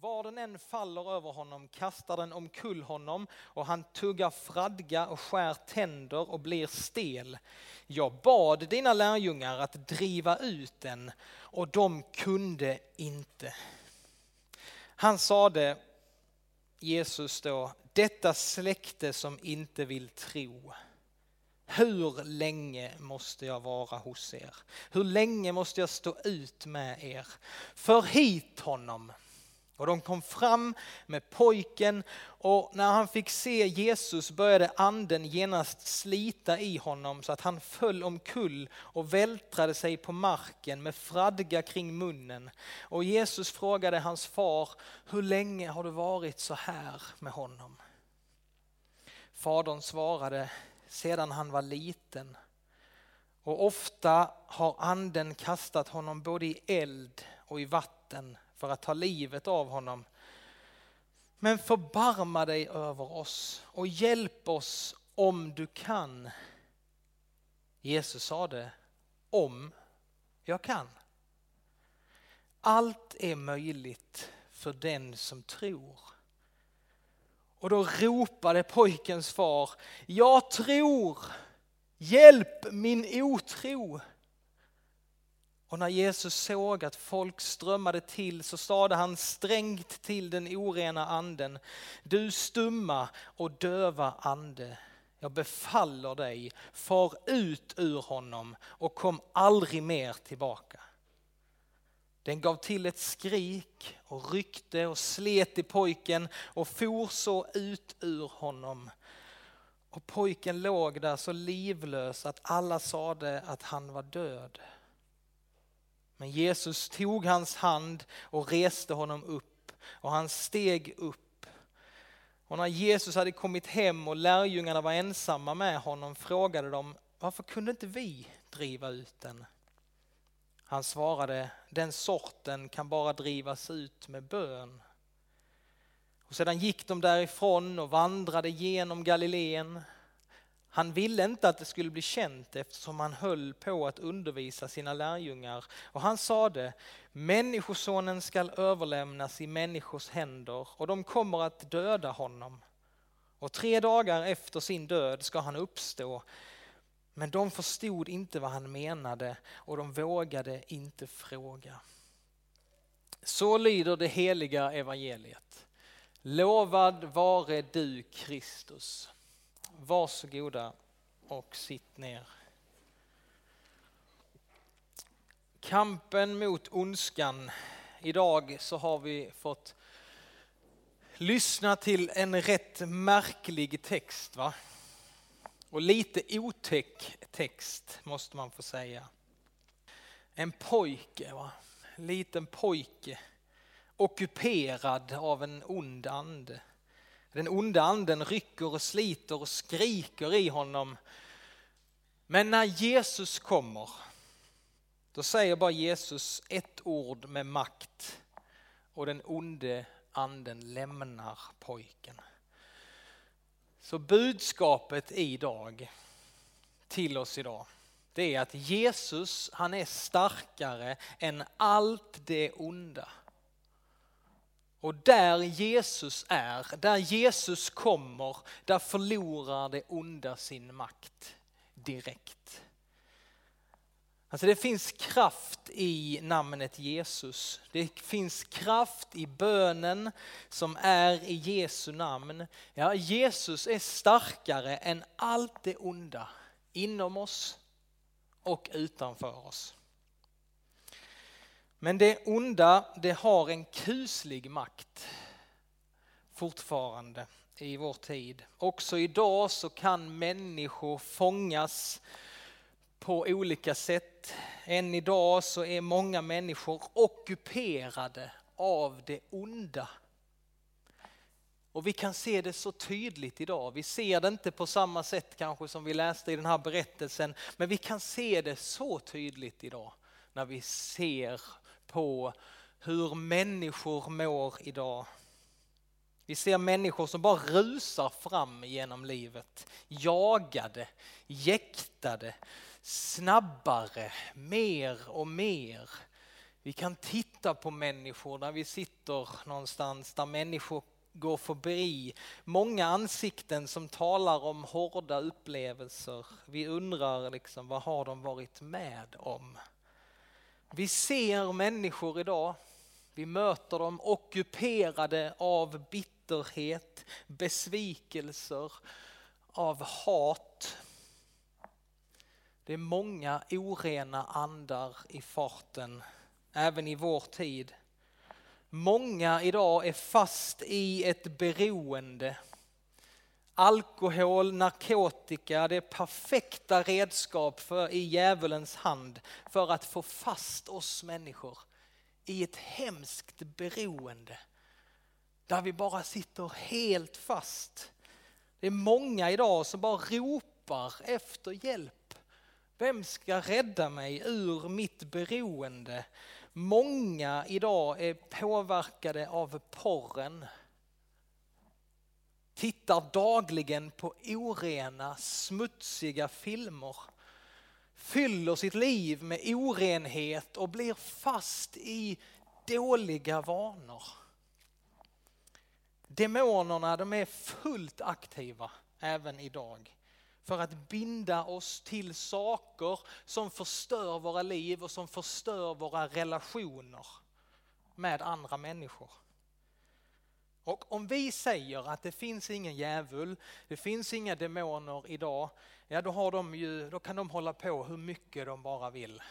Var den än faller över honom kastar den omkull honom och han tuggar fradga och skär tänder och blir stel. Jag bad dina lärjungar att driva ut den och de kunde inte. Han sade, Jesus då, detta släkte som inte vill tro. Hur länge måste jag vara hos er? Hur länge måste jag stå ut med er? För hit honom. Och de kom fram med pojken och när han fick se Jesus började anden genast slita i honom så att han föll omkull och vältrade sig på marken med fradga kring munnen. Och Jesus frågade hans far, hur länge har du varit så här med honom? Fadern svarade, sedan han var liten. Och ofta har anden kastat honom både i eld och i vatten för att ta livet av honom. Men förbarma dig över oss och hjälp oss om du kan. Jesus sade, om jag kan. Allt är möjligt för den som tror. Och då ropade pojkens far, jag tror, hjälp min otro. Och när Jesus såg att folk strömmade till så sade han strängt till den orena anden, du stumma och döva ande, jag befaller dig, far ut ur honom och kom aldrig mer tillbaka. Den gav till ett skrik och ryckte och slet i pojken och for så ut ur honom. Och pojken låg där så livlös att alla sade att han var död. Men Jesus tog hans hand och reste honom upp och han steg upp. Och när Jesus hade kommit hem och lärjungarna var ensamma med honom frågade de varför kunde inte vi driva ut den? Han svarade, den sorten kan bara drivas ut med bön. Och sedan gick de därifrån och vandrade genom Galileen. Han ville inte att det skulle bli känt eftersom han höll på att undervisa sina lärjungar. Och han sade, Människosonen skall överlämnas i människors händer och de kommer att döda honom. Och tre dagar efter sin död ska han uppstå. Men de förstod inte vad han menade och de vågade inte fråga. Så lyder det heliga evangeliet. Lovad vare du Kristus. Varsågoda och sitt ner. Kampen mot ondskan. Idag så har vi fått lyssna till en rätt märklig text. va? Och lite otäck text måste man få säga. En pojke, va? en liten pojke ockuperad av en ond ande. Den onda anden rycker och sliter och skriker i honom. Men när Jesus kommer, då säger bara Jesus ett ord med makt och den onde anden lämnar pojken. Så budskapet idag till oss idag, det är att Jesus han är starkare än allt det onda. Och där Jesus är, där Jesus kommer, där förlorar det onda sin makt direkt. Alltså det finns kraft i namnet Jesus. Det finns kraft i bönen som är i Jesu namn. Ja, Jesus är starkare än allt det onda inom oss och utanför oss. Men det onda, det har en kuslig makt fortfarande i vår tid. Också idag så kan människor fångas på olika sätt. Än idag så är många människor ockuperade av det onda. Och vi kan se det så tydligt idag. Vi ser det inte på samma sätt kanske som vi läste i den här berättelsen, men vi kan se det så tydligt idag när vi ser på hur människor mår idag. Vi ser människor som bara rusar fram genom livet, jagade, jäktade, snabbare, mer och mer. Vi kan titta på människor när vi sitter någonstans där människor går förbi. Många ansikten som talar om hårda upplevelser. Vi undrar liksom, vad har de varit med om? Vi ser människor idag. Vi möter dem ockuperade av bitterhet, besvikelser, av hat. Det är många orena andar i farten, även i vår tid. Många idag är fast i ett beroende. Alkohol, narkotika, det är perfekta redskap för, i djävulens hand för att få fast oss människor i ett hemskt beroende. Där vi bara sitter helt fast. Det är många idag som bara ropar efter hjälp. Vem ska rädda mig ur mitt beroende? Många idag är påverkade av porren. Tittar dagligen på orena, smutsiga filmer. Fyller sitt liv med orenhet och blir fast i dåliga vanor. Demonerna de är fullt aktiva även idag för att binda oss till saker som förstör våra liv och som förstör våra relationer med andra människor. Och om vi säger att det finns ingen djävul, det finns inga demoner idag, ja då, har de ju, då kan de hålla på hur mycket de bara vill.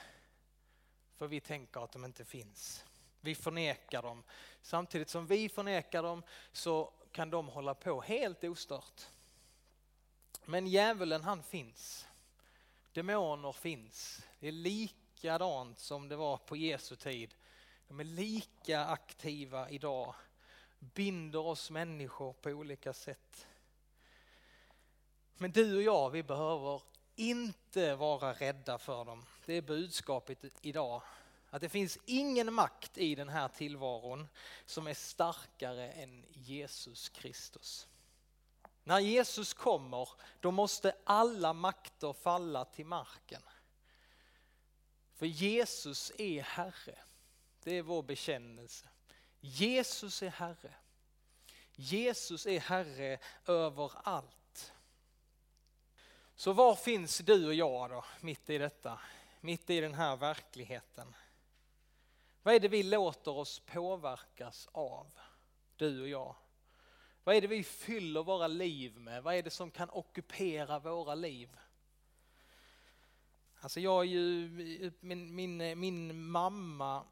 För vi tänker att de inte finns. Vi förnekar dem. Samtidigt som vi förnekar dem så kan de hålla på helt ostört. Men djävulen han finns. Demoner finns. Det är likadant som det var på Jesu tid. De är lika aktiva idag. Binder oss människor på olika sätt. Men du och jag, vi behöver inte vara rädda för dem. Det är budskapet idag. Att det finns ingen makt i den här tillvaron som är starkare än Jesus Kristus. När Jesus kommer, då måste alla makter falla till marken. För Jesus är Herre. Det är vår bekännelse. Jesus är Herre. Jesus är Herre över allt. Så var finns du och jag då, mitt i detta? Mitt i den här verkligheten. Vad är det vi låter oss påverkas av, du och jag? Vad är det vi fyller våra liv med? Vad är det som kan ockupera våra liv? Alltså jag är ju, min, min, min mamma,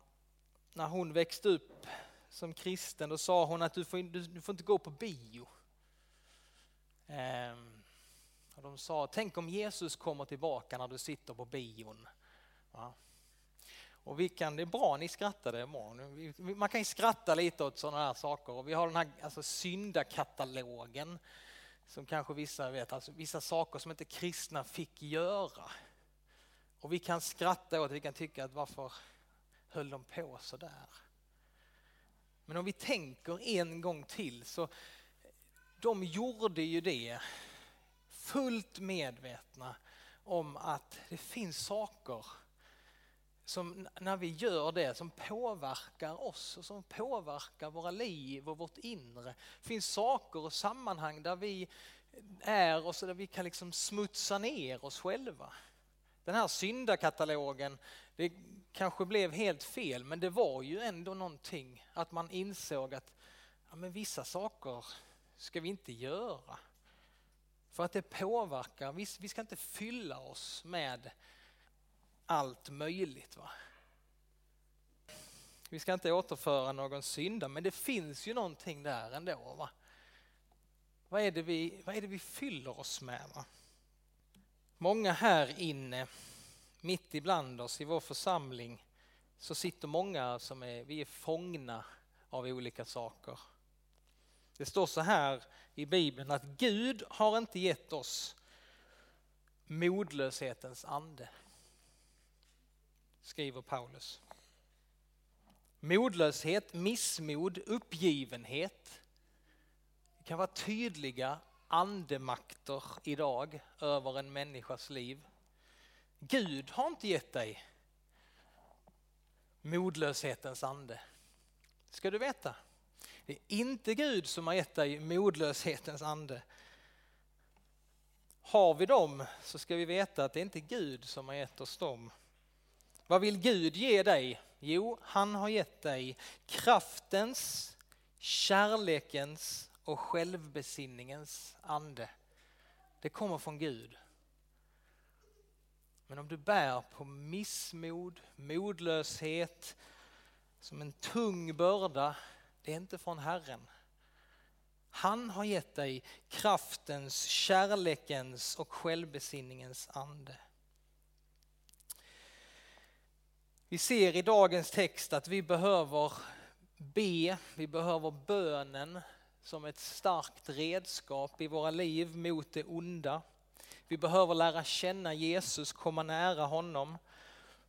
när hon växte upp som kristen, då sa hon att du får, du, du får inte gå på bio. Ehm, och de sa, tänk om Jesus kommer tillbaka när du sitter på bion. Va? Och vi kan, det är bra ni skrattade imorgon. Man kan ju skratta lite åt sådana här saker. Och vi har den här alltså, syndakatalogen som kanske vissa vet, alltså vissa saker som inte kristna fick göra. Och vi kan skratta åt det, vi kan tycka att varför höll de på sådär? Men om vi tänker en gång till så de gjorde ju det fullt medvetna om att det finns saker som när vi gör det som påverkar oss och som påverkar våra liv och vårt inre. Det finns saker och sammanhang där vi är och så där vi kan liksom smutsa ner oss själva. Den här syndakatalogen, det kanske blev helt fel men det var ju ändå någonting att man insåg att ja, men vissa saker ska vi inte göra. För att det påverkar, vi, vi ska inte fylla oss med allt möjligt. Va? Vi ska inte återföra någon synda, men det finns ju någonting där ändå. Va? Vad, är det vi, vad är det vi fyller oss med? Va? Många här inne, mitt ibland oss i vår församling, så sitter många som är, vi är fångna av olika saker. Det står så här i Bibeln att Gud har inte gett oss modlöshetens ande skriver Paulus. Modlöshet, missmod, uppgivenhet. Det kan vara tydliga andemakter idag över en människas liv. Gud har inte gett dig modlöshetens ande. Ska du veta. Det är inte Gud som har gett dig modlöshetens ande. Har vi dem så ska vi veta att det är inte Gud som har gett oss dem. Vad vill Gud ge dig? Jo, han har gett dig kraftens, kärlekens och självbesinningens ande. Det kommer från Gud. Men om du bär på missmod, modlöshet, som en tung börda, det är inte från Herren. Han har gett dig kraftens, kärlekens och självbesinningens ande. Vi ser i dagens text att vi behöver be, vi behöver bönen som ett starkt redskap i våra liv mot det onda. Vi behöver lära känna Jesus, komma nära honom.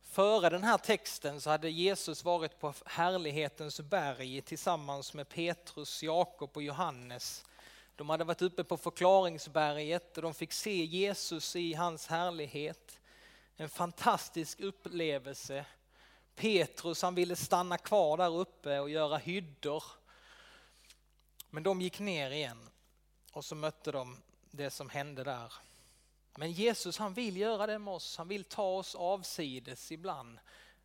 Före den här texten så hade Jesus varit på härlighetens berg tillsammans med Petrus, Jakob och Johannes. De hade varit uppe på förklaringsberget och de fick se Jesus i hans härlighet. En fantastisk upplevelse. Petrus han ville stanna kvar där uppe och göra hyddor. Men de gick ner igen och så mötte de det som hände där. Men Jesus han vill göra det med oss, han vill ta oss avsides ibland.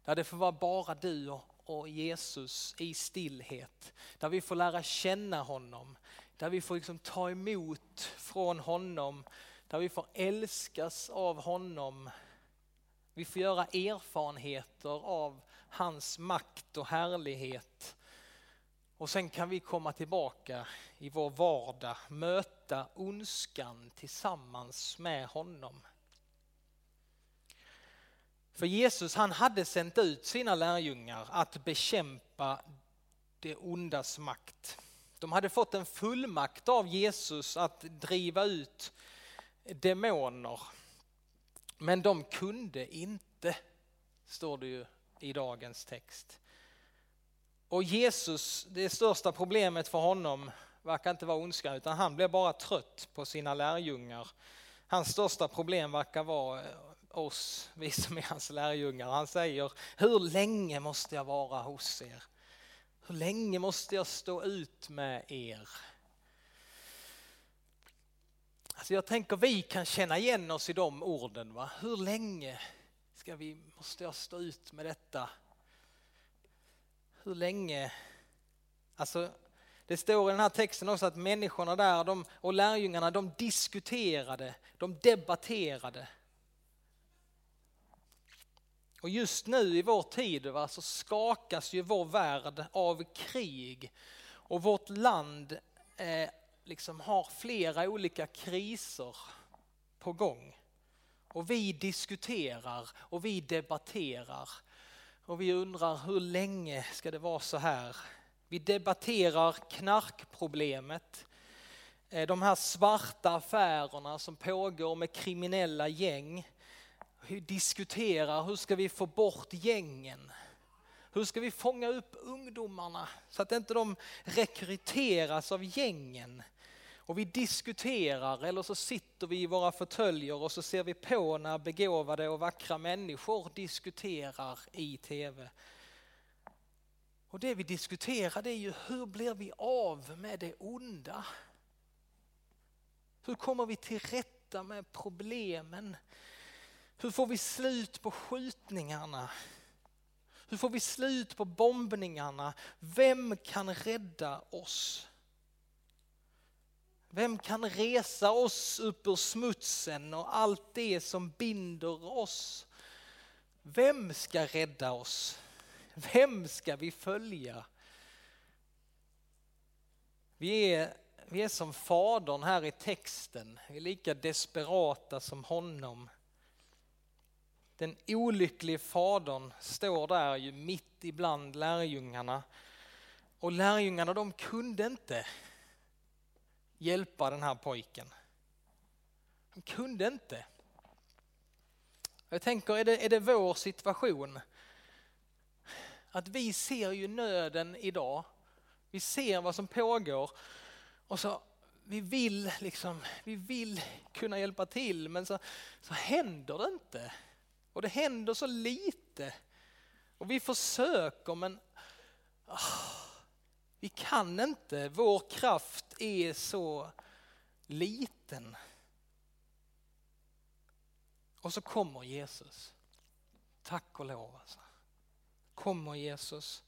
Där det får vara bara du och Jesus i stillhet. Där vi får lära känna honom. Där vi får liksom ta emot från honom. Där vi får älskas av honom. Vi får göra erfarenheter av hans makt och härlighet. Och sen kan vi komma tillbaka i vår vardag, möta ondskan tillsammans med honom. För Jesus han hade sänt ut sina lärjungar att bekämpa det ondas makt. De hade fått en fullmakt av Jesus att driva ut demoner. Men de kunde inte, står det ju i dagens text. Och Jesus, det största problemet för honom verkar inte vara ondskan utan han blev bara trött på sina lärjungar. Hans största problem verkar vara eh, oss, vi som är hans lärjungar. Han säger, hur länge måste jag vara hos er? Hur länge måste jag stå ut med er? Alltså jag tänker vi kan känna igen oss i de orden. Va? Hur länge ska vi, måste jag stå ut med detta? Hur länge, alltså det står i den här texten också att människorna där de, och lärjungarna de diskuterade, de debatterade. Och just nu i vår tid va, så skakas ju vår värld av krig och vårt land eh, liksom har flera olika kriser på gång. Och vi diskuterar och vi debatterar och vi undrar hur länge ska det vara så här? Vi debatterar knarkproblemet, eh, de här svarta affärerna som pågår med kriminella gäng. Vi diskuterar hur ska vi få bort gängen? Hur ska vi fånga upp ungdomarna så att inte de rekryteras av gängen? Och vi diskuterar eller så sitter vi i våra fåtöljer och så ser vi på när begåvade och vackra människor diskuterar i tv. Och det vi diskuterar det är ju hur blir vi av med det onda? Hur kommer vi till rätta med problemen? Hur får vi slut på skjutningarna? Hur får vi slut på bombningarna? Vem kan rädda oss? Vem kan resa oss upp ur smutsen och allt det som binder oss? Vem ska rädda oss? Vem ska vi följa? Vi är, vi är som fadern här i texten, vi är lika desperata som honom. Den olycklige fadern står där ju mitt ibland lärjungarna och lärjungarna de kunde inte hjälpa den här pojken. Han kunde inte. Jag tänker, är det, är det vår situation? Att vi ser ju nöden idag. Vi ser vad som pågår och så vi vill liksom, vi vill kunna hjälpa till men så, så händer det inte. Och det händer så lite. Och vi försöker men oh, vi kan inte. Vår kraft är så liten. Och så kommer Jesus. Tack och lov alltså. Kommer Jesus.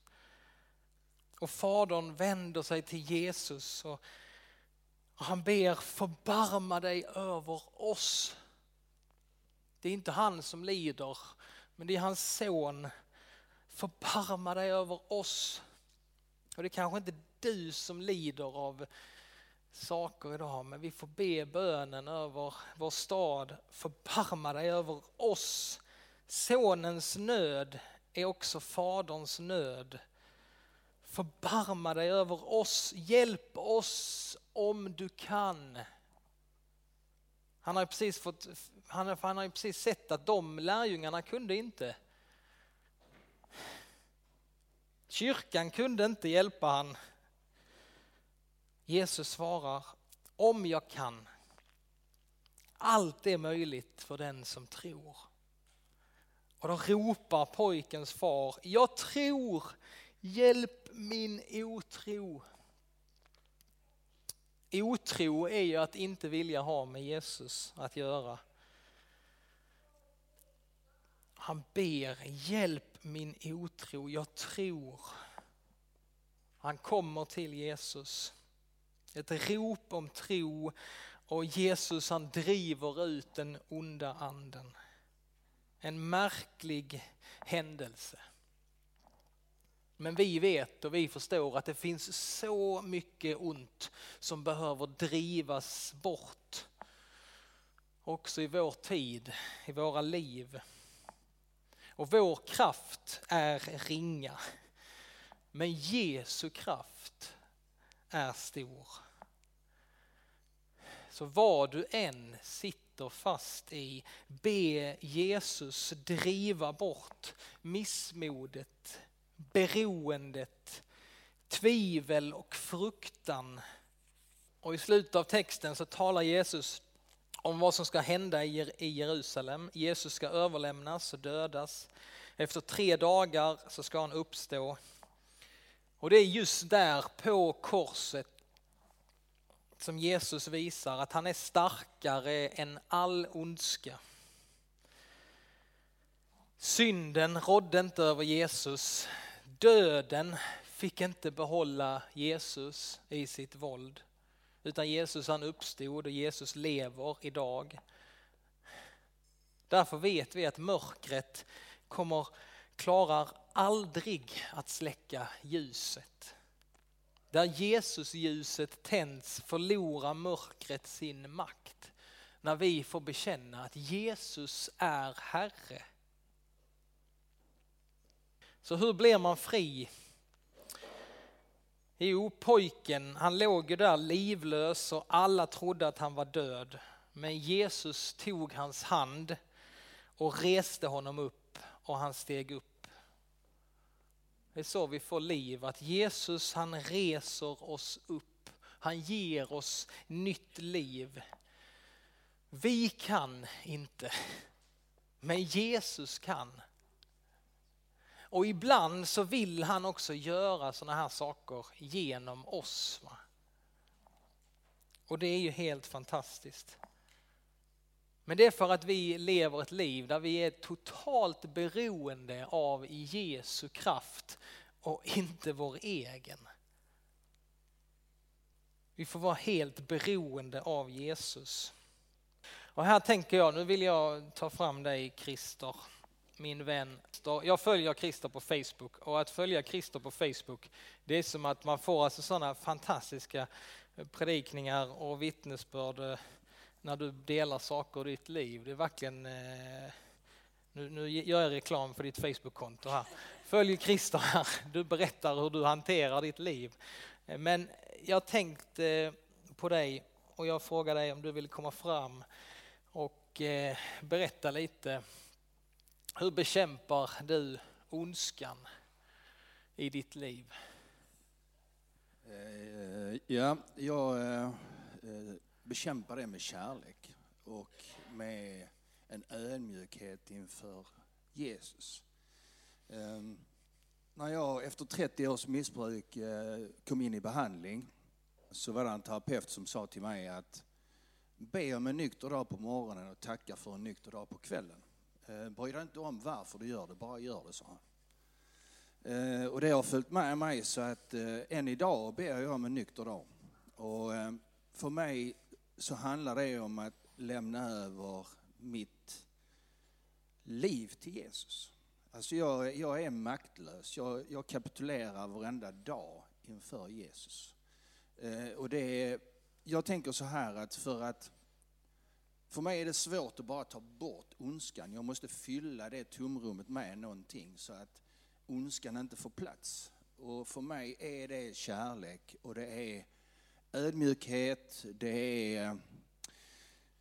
Och fadern vänder sig till Jesus och han ber förbarma dig över oss. Det är inte han som lider, men det är hans son. Förbarma dig över oss. Och det är kanske inte du som lider av saker idag, men vi får be bönen över vår stad. Förbarma dig över oss. Sonens nöd är också faderns nöd. Förbarma dig över oss, hjälp oss om du kan. Han har precis, fått, han, han har precis sett att de lärjungarna kunde inte. Kyrkan kunde inte hjälpa han. Jesus svarar, om jag kan. Allt är möjligt för den som tror. Och då ropar pojkens far, jag tror, hjälp min otro. Otro är ju att inte vilja ha med Jesus att göra. Han ber, hjälp min otro, jag tror. Han kommer till Jesus. Ett rop om tro och Jesus han driver ut den onda anden. En märklig händelse. Men vi vet och vi förstår att det finns så mycket ont som behöver drivas bort. Också i vår tid, i våra liv. Och vår kraft är ringa. Men Jesu kraft är stor. Så vad du än sitter fast i, be Jesus driva bort missmodet, beroendet, tvivel och fruktan. Och i slutet av texten så talar Jesus om vad som ska hända i Jerusalem. Jesus ska överlämnas och dödas. Efter tre dagar så ska han uppstå. Och det är just där på korset som Jesus visar att han är starkare än all ondska. Synden rådde inte över Jesus. Döden fick inte behålla Jesus i sitt våld. Utan Jesus han uppstod och Jesus lever idag. Därför vet vi att mörkret kommer, klarar aldrig att släcka ljuset. Där Jesus-ljuset tänds förlorar mörkret sin makt. När vi får bekänna att Jesus är Herre. Så hur blir man fri? Jo, pojken han låg ju där livlös och alla trodde att han var död. Men Jesus tog hans hand och reste honom upp och han steg upp det är så vi får liv, att Jesus han reser oss upp. Han ger oss nytt liv. Vi kan inte, men Jesus kan. Och ibland så vill han också göra sådana här saker genom oss. Va? Och det är ju helt fantastiskt. Men det är för att vi lever ett liv där vi är totalt beroende av Jesu kraft och inte vår egen. Vi får vara helt beroende av Jesus. Och här tänker jag, nu vill jag ta fram dig Christer, min vän. Jag följer Christer på Facebook och att följa Christer på Facebook det är som att man får alltså sådana fantastiska eh, predikningar och vittnesbörd eh, när du delar saker i ditt liv. Det är verkligen, eh, nu, nu gör jag reklam för ditt Facebook-konto här. Följ Christer här, du berättar hur du hanterar ditt liv. Men jag tänkte på dig och jag frågar dig om du vill komma fram och berätta lite. Hur bekämpar du ondskan i ditt liv? Eh, ja, jag eh, bekämpar det med kärlek och med en ödmjukhet inför Jesus. Ehm, när jag efter 30 års missbruk eh, kom in i behandling så var det en terapeut som sa till mig att be om en nykter dag på morgonen och tacka för en nykter dag på kvällen. Eh, bry dig inte om varför du gör det, bara gör det, sa han. Eh, och det har följt med mig så att eh, än idag ber jag om en nykter dag. Och för mig så handlar det om att lämna över mitt liv till Jesus. Alltså jag, jag är maktlös. Jag, jag kapitulerar varenda dag inför Jesus. Och det är, jag tänker så här att för att för mig är det svårt att bara ta bort ondskan. Jag måste fylla det tomrummet med någonting så att ondskan inte får plats. Och för mig är det kärlek och det är ödmjukhet, det är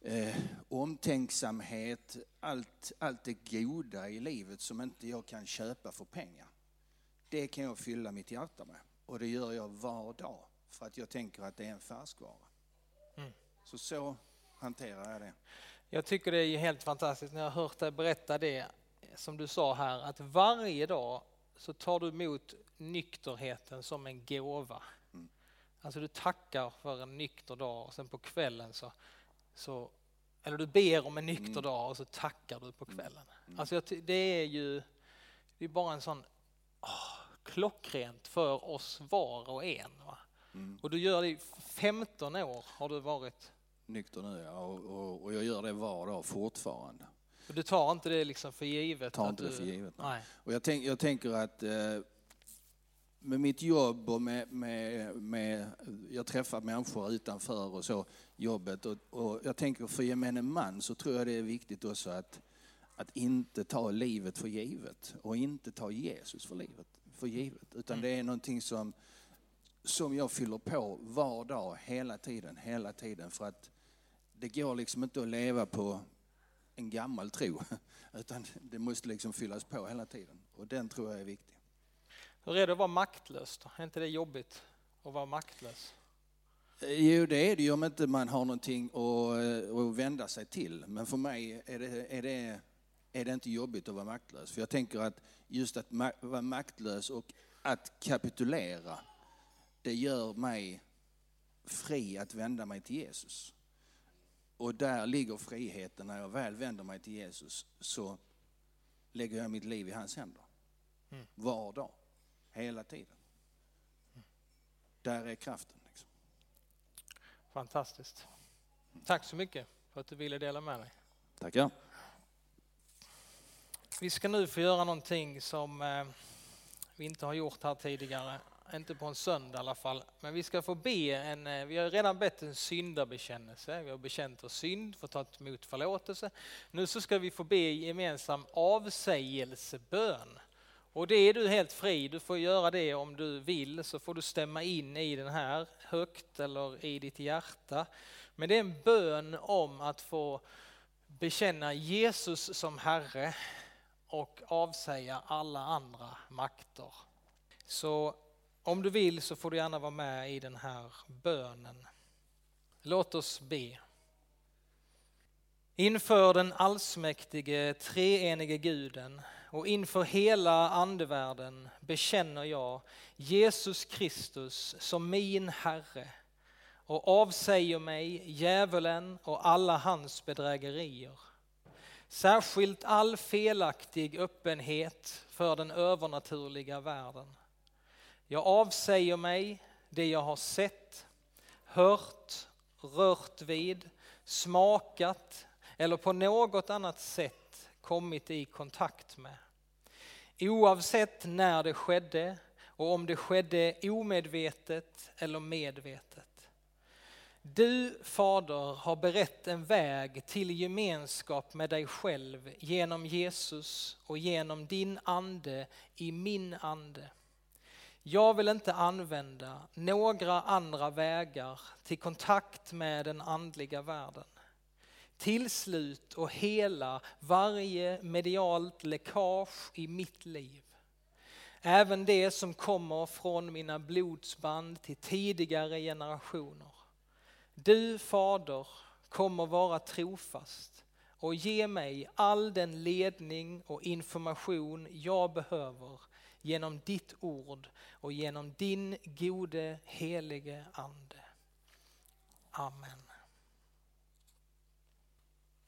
eh, omtänksamhet, allt, allt det goda i livet som inte jag kan köpa för pengar. Det kan jag fylla mitt hjärta med. Och det gör jag var dag. För att jag tänker att det är en färskvara. Mm. Så så hanterar jag det. Jag tycker det är helt fantastiskt när jag har hört dig berätta det som du sa här att varje dag så tar du emot nykterheten som en gåva. Mm. Alltså du tackar för en nykter dag och sen på kvällen så, så eller du ber om en nykter Mm. dag och så tackar du på kvällen. Mm. Alltså det är ju det är bara en sån åh, klockrent för oss var och en. Va? Mm. Och du gör det i 15 år har du varit. Nykter nu ja, och, och, och jag gör det var dag fortfarande. Och du tar inte det liksom för givet? Tar inte det du, för givet. nej. Nej. Och jag, tänk, jag tänker att eh, med mitt jobb och med, med, med, jag träffar människor utanför och så, jobbet och, och jag tänker för gemene man så tror jag det är viktigt också att, att inte ta livet för givet och inte ta Jesus för livet för givet. Utan Mm. det är någonting som, som jag fyller på var dag, hela tiden, hela tiden. För att det går liksom inte att leva på en gammal tro. Utan det måste liksom fyllas på hela tiden. Och den tror jag är viktig. Hur är det att vara maktlös då? Är inte det jobbigt att vara maktlös? Eh, Jo, det är det ju om inte man har någonting att, eh, att vända sig till. Men för mig är det, är, det, är det inte jobbigt att vara maktlös. För jag tänker att just att ma- vara maktlös och att kapitulera, det gör mig fri att vända mig till Jesus. Och där ligger friheten. När jag väl vänder mig till Jesus så lägger jag mitt liv i hans händer. Mm. Var dag, hela tiden. Där är kraften. Liksom. Fantastiskt. Tack så mycket för att du ville dela med dig. Tackar. Vi ska nu få göra någonting som eh, vi inte har gjort här tidigare. Inte på en söndag i alla fall. Men vi ska få be en, eh, vi har redan bett en syndabekännelse. Vi har bekänt oss synd, fått ta emot förlåtelse. Nu så ska vi få be gemensam avsägelsebön. Och det är du helt fri, du får göra det om du vill så får du stämma in i den här högt eller i ditt hjärta. Men det är en bön om att få bekänna Jesus som Herre och avsäga alla andra makter. Så om du vill så får du gärna vara med i den här bönen. Låt oss be. Inför den allsmäktige treenige guden och inför hela andevärlden bekänner jag Jesus Kristus som min Herre och avsäger mig djävulen och alla hans bedrägerier. Särskilt all felaktig öppenhet för den övernaturliga världen. Jag avsäger mig det jag har sett, hört, rört vid, smakat eller på något annat sätt kommit i kontakt med. Oavsett när det skedde och om det skedde omedvetet eller medvetet. Du, Fader, har berett en väg till gemenskap med dig själv genom Jesus och genom din ande i min ande. Jag vill inte använda några andra vägar till kontakt med den andliga världen. Tillslut och hela varje medialt läckage i mitt liv. Även det som kommer från mina blodsband till tidigare generationer. Du, Fader, kommer vara trofast och ge mig all den ledning och information jag behöver genom ditt ord och genom din gode helige ande. Amen.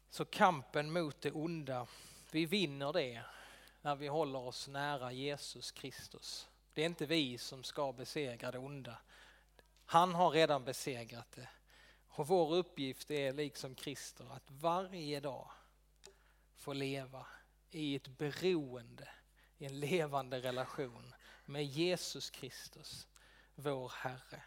Så kampen mot det onda, vi vinner det när vi håller oss nära Jesus Kristus. Det är inte vi som ska besegra det onda. Han har redan besegrat det. Och vår uppgift är liksom Krister att varje dag få leva i ett beroende, i en levande relation med Jesus Kristus, vår Herre.